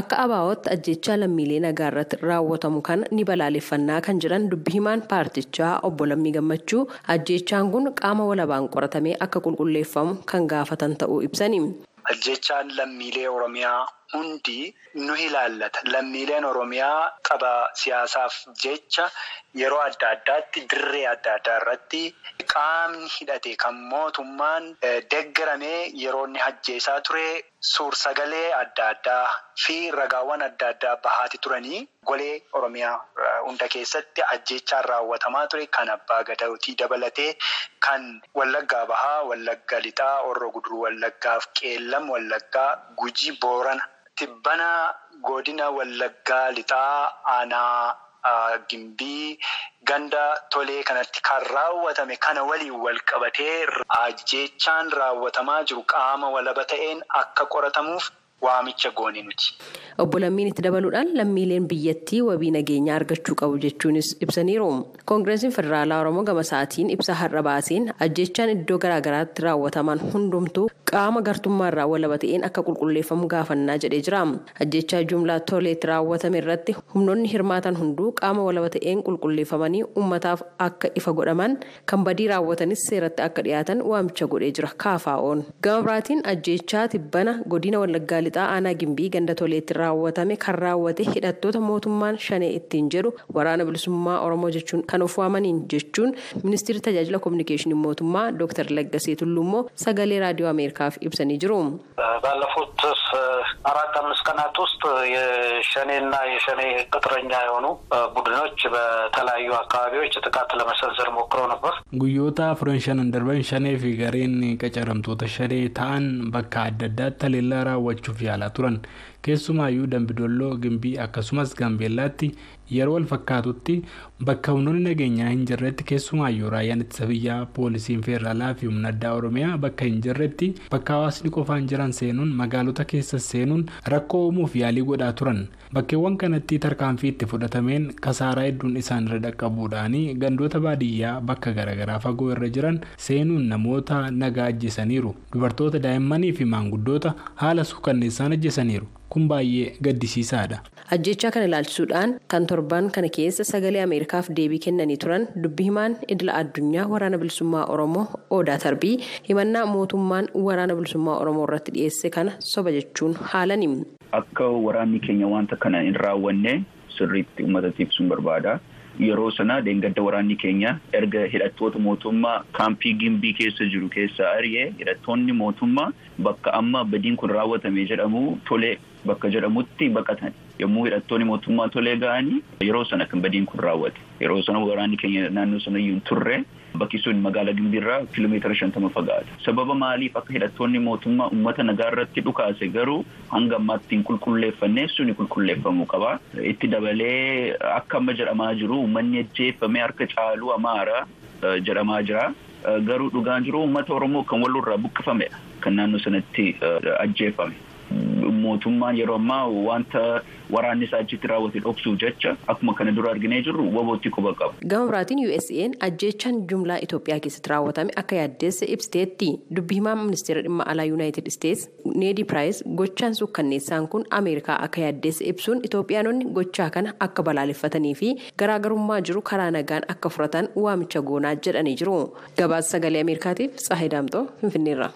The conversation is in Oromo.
Akka abaa'ootti ajjechaa lammiilee nagaa irratti raawwatamu kana ni balaaleffannaa kan jiran dubbi himaan paartichaa obbo Lammii Gammachuu ajjechaan kun qaama walabaan qoratamee akka qulqulleeffamu kan gaafatan ta'uu ibsani. Ajjechaan lammiilee Oromiyaa hundi nu ilaallata. Lammiileen Oromiyaa qaba siyaasaaf jecha yeroo adda addaatti dirree adda addaa irratti qaamni hidhate kan mootummaan deeggaramee yeroo inni ajjeesaa ture suur-sagalee adda addaa fi ragaawwan adda addaa bahaati turanii golee Oromiyaa hunda keessatti ajjechaan raawwatamaa ture kan abbaa gadaatii dabalatee kan Wallaggaa Bahaa, Wallaggaa Lixaa, Horroo Guduruu Wallaggaaf Qeellam Wallaggaa, Gujii Boorana. Tibbana godina Wallaggaa Lixaa aanaa Gimbii ganda tolee kanatti kan raawwatame kana waliin wal qabatee ajjechaan raawwatamaa jiru qaama walaba ta'een akka qoratamuuf waamicha goone nuti. Obbo Lammiin itti dabaluudhaan lammiileen biyyattii wabii nageenyaa argachuu qabu jechuunis ibsaniiru. Koongireesiin Federaalaa Oromoo gama isaatiin ibsa har'a baaseen ajjechaan iddoo garaagaraatti raawwataman hundumtuu qaama gartummaarraa walaba ta'een akka qulqulleeffamu gaafannaa jedhee jira. Ajjechaa jumlaa toleetti raawwatame irratti humnoonni hirmaatan hunduu qaama walaba ta'een qulqulleeffamanii uummataaf akka ifa godhaman kan badii raawwatanis seeratti akka dhiyaatan waamicha godhee jira kaafaa'oon. Gama biraatiin ajjechaa tibbana godina Wallaggaa Lixaa aanaa Gimbii ganda toleetti raawwatame kan raawwate hidhattoota mootummaan shanee ittiin jedhu waraana bilisummaa Oromoo jechuun kan of waamaniin jechuun ministeerri tajaajila kominikeeshinii mootummaa Dr. Laggasee Tullummoo sagalee raadiyoo Ameerikaaf ibsanii jiru. ባለፉት አራት አምስት ቀናት ውስጥ የሸኔና የሸኔ ቅጥረኛ የሆኑ ቡድኖች በተለያዩ አካባቢዎች ጥቃት ለመሰንዘር ሞክረው ነበር። guyyoota afuran shanan darban shanee fi gareen qacaramtoota shanee ta'an bakka adda addaatti haleellaa raawwachuuf yaalaa turan keessumaayyuu dambidolloo gimbii akkasumas gaambeellaatti yeroo wal fakkaatutti bakka humnoonni nageenyaa hin jirretti keessumaayyuu raayyaan ittisa biyyaa poolisiin feeraalaa fi humna addaa oromiyaa bakka hin jirretti bakka hawaasni qofaan jiran seenuun magaalota keessa seenuun rakkoo uumuuf yaalii godhaa turan bakkeewwan kanatti tarkaanfii itti fudhatameen kasaaraa hedduun isaanirra dhaqqabuudhaan gandoota baadiyyaa bakka garaagaraa fagoo irra jiran seenuun namoota nagaa ajjeesaniiru dubartoota daa'immanii fi maanguddoota haala suukanneessaan ajjeesaniiru. kun baay'ee gaddisiisaadha. Ajjechaa kana ilaalchisuudhaan kan torban kana keessa sagalee ameerikaaf deebii kennanii turan dubbi himaan idila addunyaa waraana bilisummaa oromoo odaa tarbii himannaa mootummaan waraana bilisummaa oromoo irratti dhiyeesse kana soba jechuun haalani. akka waraanni keenya wanta kana hin raawwanne sirriitti uummatatti ibsuun barbaada. Yeroo sana deengadda waraanni keenya erga hidhattoota mootummaa kaampii gimbii keessa jiru keessa ari'ee hidhattoonni mootummaa bakka amma badiin kun raawwatame jedhamu tolee bakka jedhamutti baqatan. Yommuu hidhattoonni mootummaa tolee ga'anii yeroo sana kan badiin kun raawwate. Yeroo sana waraanni keenya naannoo sana iyyuu turre bakki sun magaalaa gimbiirraa kiiloomeetira shantama fagaata sababa maaliif akka hidhattoonni mootummaa uummata nagaa irratti dhukaase garuu hanga ammaatti hin qulqulleeffanne suni qulqulleeffamuu qaba itti dabalee akka amma jedhamaa jiru uummanni ajjeeffame harka caaluu amaara jedhamaa jira garuu dhugaan jiru uummata oromoo kan walirraa buqqifamedha kan naannoo sanatti ajjeeffame. Mootummaan yeroo ammaa wanta waraanni isaa achitti raawwate dhoksuuf jecha akkuma kana dura arginee jirru wabootti quba qabu. Gama biraatiin USA'n ajjechaan jumlaa Itoophiyaa keessatti raawwatame akka yaaddeesse ibsiteetti dubbi himaa ministeera dhimma alaa Yuunaayitid Isteets Needi Piraayis gochaan suukkanneessaan kun Ameerikaa akka yaaddeesse ibsuun Itoophiyaanonni gochaa kana akka balaaleffatanii fi garaagarummaa jiru karaa nagaan akka furatan waamicha goonaa jedhanii jiru. Gabaasa sagalee Ameerikaatiif Tsaahee Daamxoo Finfinneerra.